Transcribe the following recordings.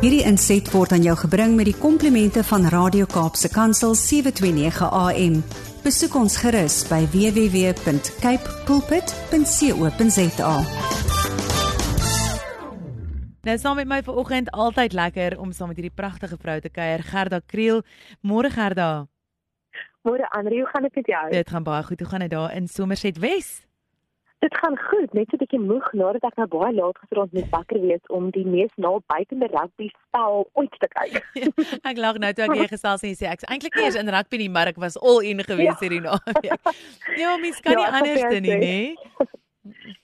Hierdie inset word aan jou gebring met die komplimente van Radio Kaapse Kansel 729 AM. Besoek ons gerus by www.cape pulpit.co.za. Nou saam met my vanoggend altyd lekker om saam met hierdie pragtige vrou te kuier, Gerda Kriel. Môre Gerda. Môre Andrew, hoe gaan dit met jou? Dit gaan baie goed. Hoe gaan dit daar in Somerset Wes? Dit gaan goed, net so 'n bietjie moeg nadat ek nou baie laat gisterond net wakker wees om die mees nabuitende rugby spel ooit te kyk. ek lag nou toe ek weer gesels en sê ek eintlik nie eens in rugby nie, maar ek was all in gewees ja. hierdie naweek. ja, mens kan ja, nie anders doen nie, nê?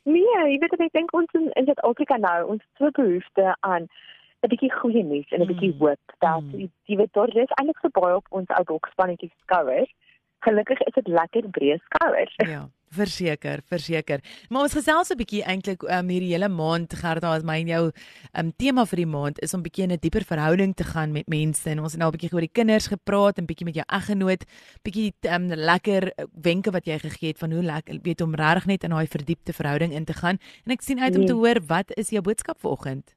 Nee, jy weet ek dink ons in Suid-Afrika nou, ons so behoefte aan 'n bietjie goeie nuus en 'n bietjie mm. hoop dat mm. jy weet daar is eintlik so baie op ons ou bokspanetjies skouers. Gelukkig is dit lekker breë skouers. Ja. Verseker, verseker. Maar ons gesels 'n bietjie eintlik um, hierdie hele maand Gerda as my en jou um, tema vir die maand is om bietjie in 'n dieper verhouding te gaan met mense en ons het nou 'n bietjie oor die kinders gepraat en bietjie met jou eggenoot, bietjie um, lekker wenke wat jy gegee het van hoe lekker weet om regtig net in daai verdiepte verhouding in te gaan. En ek sien uit om te nee. hoor wat is jou boodskap vanoggend?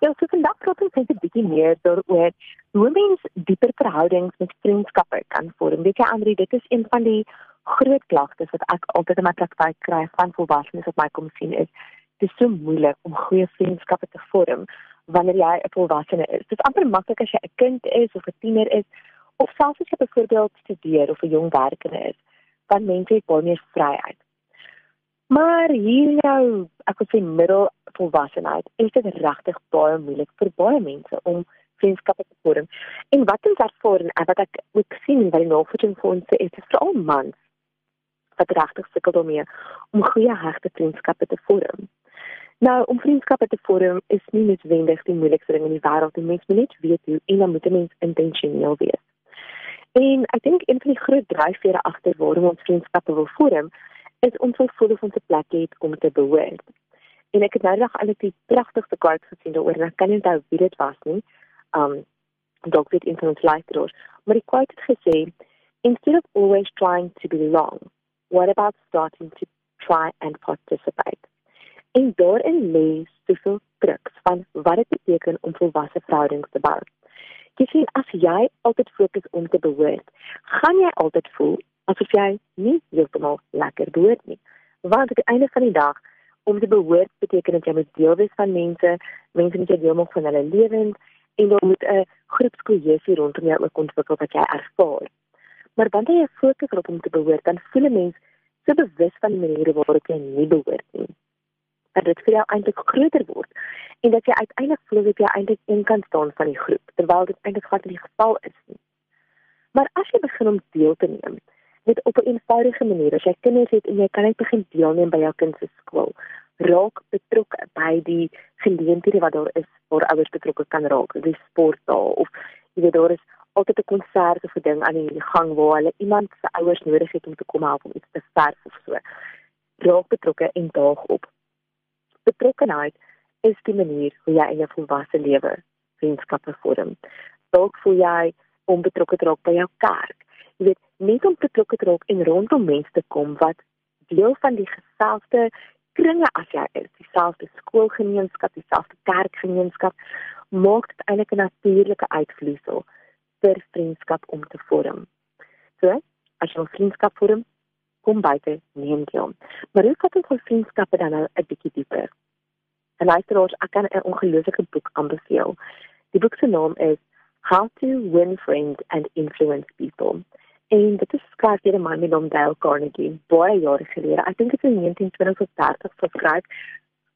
Ja, so vandag praat ons net 'n bietjie meer daaroor hoe mens dieper verhoudings met vriendskappe kan vorm. Weet jy Andri, dit is een van die groot klagtes wat ek altyd in my praktyk kry van volwassenes wat my kom sien is dit is so moeilik om goeie vriendskappe te vorm wanneer jy 'n volwassene is. Dit is amper maklik as jy 'n kind is of 'n tiener is of selfs as jy byvoorbeeld studeer of 'n jong werkende is, dan mense het baie meer vryheid. Maar hier nou, ek wil sê middel volwassenheid, is dit regtig baie moeilik vir baie mense om vriendskappe te vorm. En wat ons ervaar en wat ek ook sien by die navorsing vir ons is, is veral mans wat regtig sukkel daarmee om goeie hegte vriendskappe te vorm. Nou, om vriendskappe te vorm is nie noodwendig die moeilikste ding in die wêreld. Die mens moet net weet hoe en dan moet 'n mens intentioneel wees. En ek dink een van die groot dryfvere agter waarom ons vriendskappe wil vorm, is om te voel of ons 'n plek het om te behoort. En ek het nou nog al die pragtigste quotes gesien daaroor en ek kan nie onthou wie dit was nie. Um dalk weet van ons luisteraars, maar die quote het gesê, "Instead of always trying to belong, what about starting to try and participate? En daarin lê soveel druk van wat dit beteken om volwasse verhoudings te bou. Jy sien as jy altyd fokus om te behoort, gaan jy altyd voel asof jy nie heeltemal lekker behoort nie. Want aan die einde van die dag om te behoort beteken dat jy moet deel wees van mense, mense moet jy deel maak van hulle lewens en dan moet 'n groepskohesie rondom jou ook ontwikkel wat jy ervaar. Maar wanneer jy fokus op om te behoort, dan voel 'n mens so bewus van die maniere waarop jy nie behoort nie. Dat dit vir jou eintlik groter word en dat jy uiteindelik voel dat jy eintlik een kan staan van die groep, terwyl dit eintlik glad nie die geval is nie. Maar as jy begin om deel te neem, net op 'n eenvoudige manier, as jy kinders het en jy kan net begin deelneem by jou kind se skool, raak betrokke by die geleenthede wat daar is waar ouers betrokke kan raak, die sportdae of jy weet daar is altyd 'n konsert of 'n ding aan die gang waar hulle iemand se ouers nodig het om te kom help om iets te verf of so. Raak betrokke en daag op. Betrokkenheid is die manier hoe jy in jou volwasse lewe vriendskappe vorm. Dalk voel jy om betrokke te raak by jou kerk. Jy weet, net om betrokke te raak en rondom mense te kom wat deel van die geselfde kringe as jy is, dieselfde skoolgemeenskap, dieselfde kerkgemeenskap, maak dit eintlik 'n natuurlike uitvloeisel vir vriendskap om te vorm. So, as jy 'n vriendskap vorm, kom buite neem hom. Maar hoe kan ons vriendskappe dan nou 'n bietjie dieper? En luisteraars, ek kan 'n ongelooflike boek aanbeveel. Die boek se naam is How to Win Friends and Influence People. En dit is skryf deur 'n man met hom Dale Carnegie, baie jare gelede. Ek dink dit is in 1920 of 30 geskryf.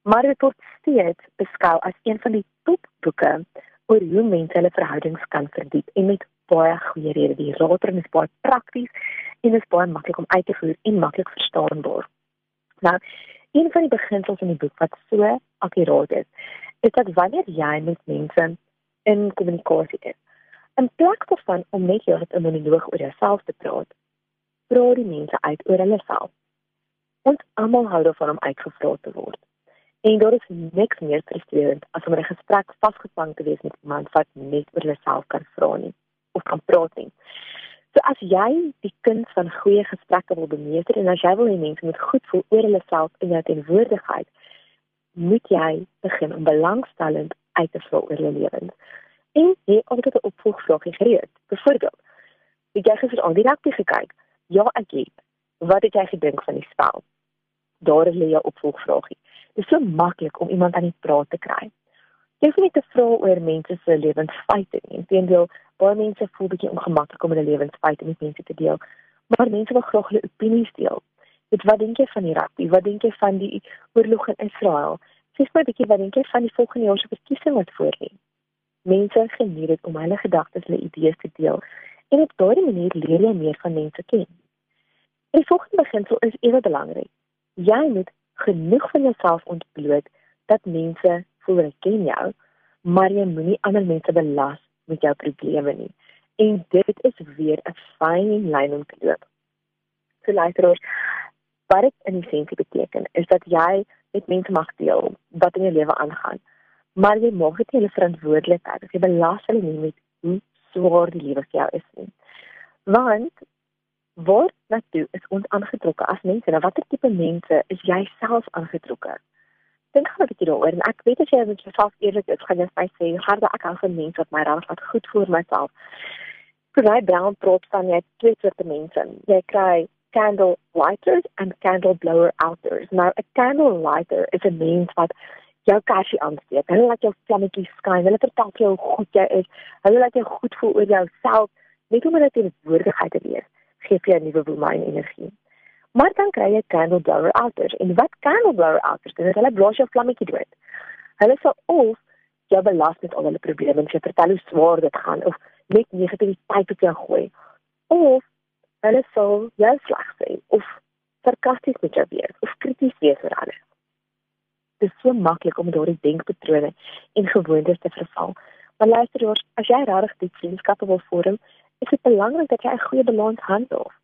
Maar dit word steeds beskou as een van die topboeke oor hoe mense hulle verhoudings kan verdiep en met baie goeie redes. Die raadring is baie prakties en is baie maklik om uit te voer en maklik verstaanbaar. Nou, een van die beginsels in die boek wat so akkuraat is, is dat wanneer jy met mense in kommunikasie is, in plaas daarvan om net jou 'n monoloog oor jouself te praat, praat die mense uit oor hulle self. Ons almal hou daarvan om uitgevra te word. En daar is niks meer frustrerend as om 'n gesprek vasgevang te wees met iemand wat net oor homself kan vra nie of kan praat nie. So as jy die kuns van goeie gesprekke wil bemeester en as jy wil hê mense moet goed voel oor hulle self in jou teenwoordigheid, moet jy begin om belangstellend, uit te vra oor hulle lewens. En jy altyd 'n opvolgvraag gereed. Byvoorbeeld, het jy gister al rugby gekyk? Ja, ek het. Wat het jy gedink van die spel? Daar lê jou opvolgvraagie. Dit is so maklik om iemand aan die praat te kry. Jy hoef nie te vra oor mense se lewensfeite nie. Inteendeel, baie mense voel bietjie ongemaklik om hulle lewensfeite met mense te deel, maar mense wil graag hulle opinies deel. Dit wat dink jy van die rugby? Wat dink jy van die oorlog in Israel? Sê my bietjie wat dink jy van die volgende jaar se verkiesing wat voor lê? Mense geniet dit om hulle gedagtes, hulle idees te deel en op daardie manier leer jy meer van mense ken. Die volgende beginsel is ewe belangrik. Jy moet genoeg van jouself ontbloot dat mense voel hulle ken jou, maar jy moenie ander mense belas met jou probleme nie. En dit is weer 'n fyn lyn om te loop. So luisterers, wat dit in essensie beteken is dat jy met mense mag deel wat in jou lewe aangaan, maar jy mag dit nie hulle verantwoordelikheid as jy belas hulle nie met hoe swaar die lewe vir jou is nie. Want word natuurlik is ons aangetrokke as mense. Nou watter tipe mense is jy self aangetrokke? dink gaan 'n bietjie daaroor en ek weet as jy met jouself eerlik is, gaan jy sê, "Harde, ek hou van mense wat my raak wat goed vir myself." Vir my brown prop staan jy twee soorte mense. Jy kry candle lighters en candle blower outers. Nou 'n candle lighter is 'n mens wat jou kersie aansteek. Hulle laat jou vlammetjies skyn. Hulle vertel jou hoe goed jy is. Hulle laat jou goed voel oor jouself. Net om dit in woordigheid te wees, gee vir jou nuwe woeline energie. Maar dan kry jy candle blower outers. En wat candle blower outers doen, is hulle blaas jou vlammetjie dood. Hulle sal of jou belas met al hulle probleme, jy vertel hoe swaar dit gaan of net negativiteit op jou gooi. Of hulle sal jou sleg sê of sarkasties met jou wees of krities wees oor alles. Dit is so maklik om daardie denkpatrone en gewoontes te verval. Maar luister as jy regtig die vriendskappe wil vorm, is dit belangrik dat jy 'n goeie balans handhaaf.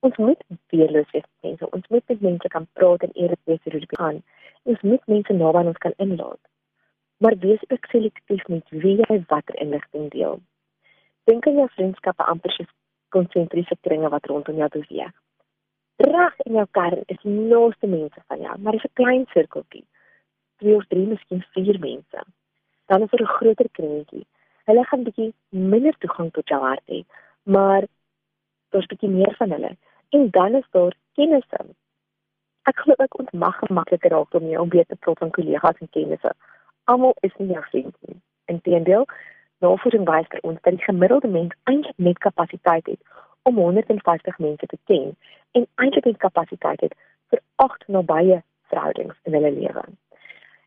Ons moet weerloos wees mense. Ons moet met mense kan praat en eerlik wees oor dit gaan. Ons moet mense naby ons kan inlaat. Maar wees ook selektief met wie jy watter inligting deel. Dink aan jou vriendskappe amper soos konsentriese kringe wat rondom jou beweeg. Reg in jou kern is naaste mense van jou maar dis 'n klein sirkeltjie. Twee of drie miskien vier mense. Dan is er 'n groter kringetjie hulle gaan bietjie minder toegang tot jou hart hê maar daar's bietjie meer van hulle en dan is daar kennisse. Ek glo ek ontmag makliker raak om jou om beter te praat van kollegas en kennisse. Almal is nie jou vriend nie. Inteendeel, navorsing wys dat ons dat die gemiddelde mens eintlik net kapasiteit het om 150 mense te ken en eintlik net kapasiteit het vir 8 nabye verhoudings in hulle lewe.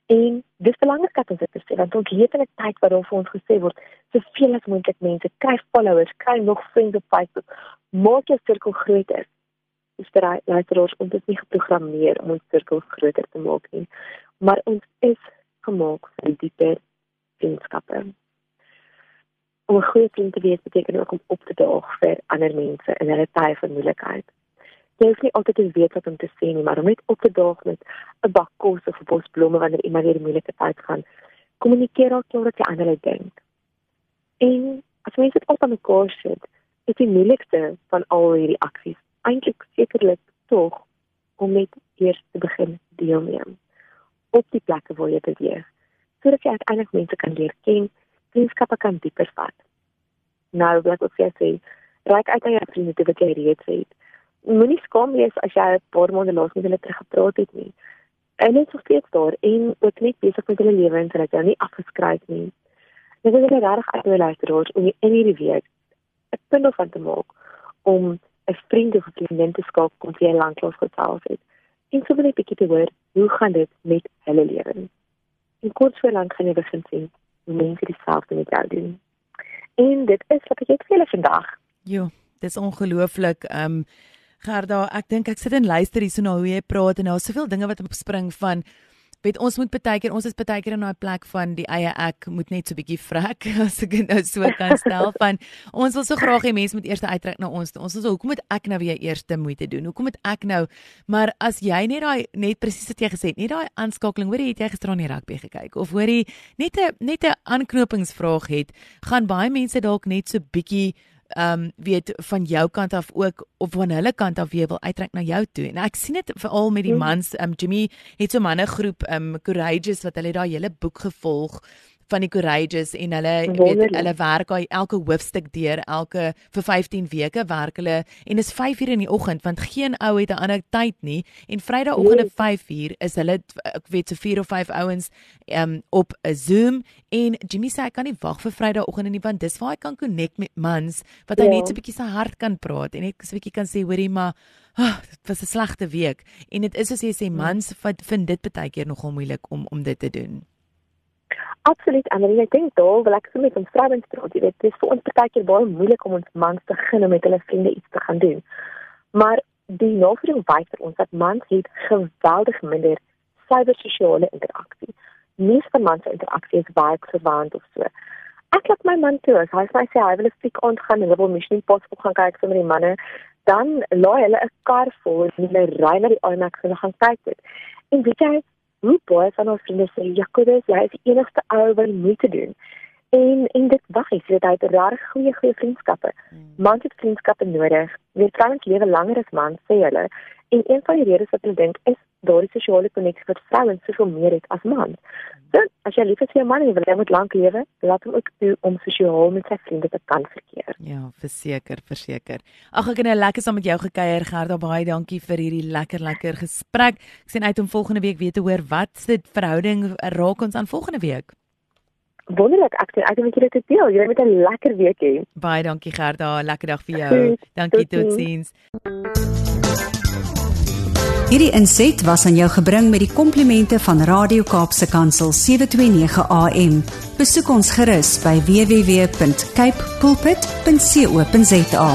En dis belangrik dat ons dit besef want ons leef in 'n tyd waar daar vir ons gesê word soveel as moontlik mense kry followers, kry nog vriende op Facebook, maak jou sirkel groter. Is bereid luisteraars om dit nie geprogrammeer om ons sirkels groter te maak nie maar ons is gemaak vir dieper vriendskappe. Om 'n goeie vriend te wees beteken ook om op te daag vir ander mense in hulle tye van moeilikheid jy hoef nie altyd te weet wat om te sê nie maar om net op te daag met 'n bak kos of 'n bos blomme wanneer iemand deur 'n moeilike tyd gaan kommunikeer ook wat jy aan hulle dink. En as mense dit op mekaar sit is die moeilikste van al hierdie aksies eintlik sekerlik tog om net eers te begin deelneem op die plekke waar jy beweeg sodat jy uiteindelik mense kan leer ken vriendskappe kan dieper vat. Nou wat ek wil sê? Raak uit jou vriende wat jy reeds het moenie skaam wees as jy 'n paar maande laas met hulle teruggepraat het nie dit is steeds daar en ook net besig met hulle lewens en dat jy nie afgeskryf nie Dit is regtig uitwys luisteraars om in hierdie week 'n punt van te maak om 'n vriend of vriendin te skakel kom jy lanklaas gesels het. En so wil ek bietjie te hoor, hoe gaan dit met hulle lewe? En kort voor lank gaan jy begin sien hoe mense dieselfde met jou doen. En dit is wat ek het vir julle vandag. Jo, dis ongelooflik. Ehm um, Gerda, ek dink ek sit en luister hierso na hoe jy praat en daar's soveel dinge wat opspring van weet ons moet baie keer ons is baie keer in daai plek van die eie ek moet net so bietjie vrek as ek nou so kan stel van ons wil so graag hê mense moet eers uittrek na ons ons is hoekom moet ek nou weer eerste moeite doen? Hoekom moet ek nou? Maar as jy net daai net presies wat jy gesê het net daai aanskakeling hoor jy het jy gister aan die rugby gekyk? Of hoor jy net 'n net 'n aanknopingsvraag het gaan baie mense dalk net so bietjie ehm um, weet van jou kant af ook of van hulle kant af weer wil uitreik na jou toe. En ek sien dit veral met die mhm. mans, ehm um, Jimmy het so 'n manne groep ehm um, Courageous wat hulle daai hele boek gevolg van die courageous en hulle weet hulle werk al elke hoofstuk deur elke vir 15 weke werk hulle en is 5 uur in die oggend want geen ou het 'n ander tyd nie en Vrydagoggende 5 uur is hulle ek weet so 4 of 5 ouens um, op 'n Zoom en Jimmy sê ek kan nie wag vir Vrydagoggend nie want dis waar hy kan connect met mans wat hy ja. net so 'n bietjie sy hart kan praat en net so 'n bietjie kan sê hoorie maar oh, dit was 'n slegte week en dit is as jy sê ja. mans vind dit baie keer nogal moeilik om om dit te doen. Absoluut, Annelie, ek dink daar wil ek sommer met ons vrouens praat. Jy weet, dit is vir ons partykeer baie moeilik om ons mans te begin om met hulle vriende iets te gaan doen. Maar die navorsing wys vir ons dat mans het geweldig minder cybersosiale interaksie. Mees van mans se interaksie is baie verwaand of so. Ek laat my man toe, as hy sê hy wil 'n fik aand gaan en hy wil Mission Impossible gaan kyk sommer die manne, dan laai hulle 'n kar vol en hulle ry na die IMAX en hulle gaan kyk dit. En weet jy, hoe baie van ons vriende sê Jakobus, jy is die enigste ou wat jy moet doen. En en dit wys dat hy 'n regtig goeie goeie vriendskappe. Hmm. Mans het vriendskappe nodig. Wie vrouens lewe langer as mans, sê hulle. En een van die redes wat hulle dink is daardie sosiale koneksie wat vrouens soveel meer het as mans. So, as jy lief is vir jou man en jy wil hê hy moet lank lewe, laat hom ook toe om sosiaal met sy vriende te kan verkeer. Ja, verseker, verseker. Ag ek het nou lekker saam met jou gekuier Gerda, baie dankie vir hierdie lekker lekker gesprek. Ek sien uit om volgende week weer te hoor wat se verhouding raak ons aan volgende week. Wonderlik, ek sien uit om julle te deel. Julle moet 'n lekker week hê. Baie dankie Gerda, lekker dag vir jou. Dankie totsiens. Hierdie inset was aan jou gebring met die komplimente van Radio Kaapse Kansel 729 AM. Besoek ons gerus by www.cape pulpit.co.za.